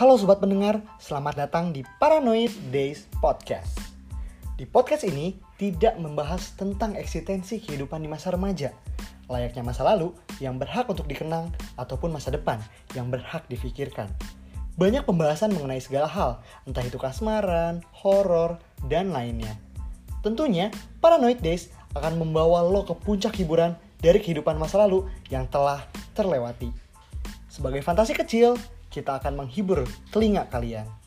Halo sobat pendengar, selamat datang di Paranoid Days Podcast. Di podcast ini tidak membahas tentang eksistensi kehidupan di masa remaja, layaknya masa lalu yang berhak untuk dikenang ataupun masa depan yang berhak difikirkan. Banyak pembahasan mengenai segala hal, entah itu kasmaran, horor, dan lainnya. Tentunya, Paranoid Days akan membawa lo ke puncak hiburan dari kehidupan masa lalu yang telah terlewati. Sebagai fantasi kecil, kita akan menghibur telinga kalian.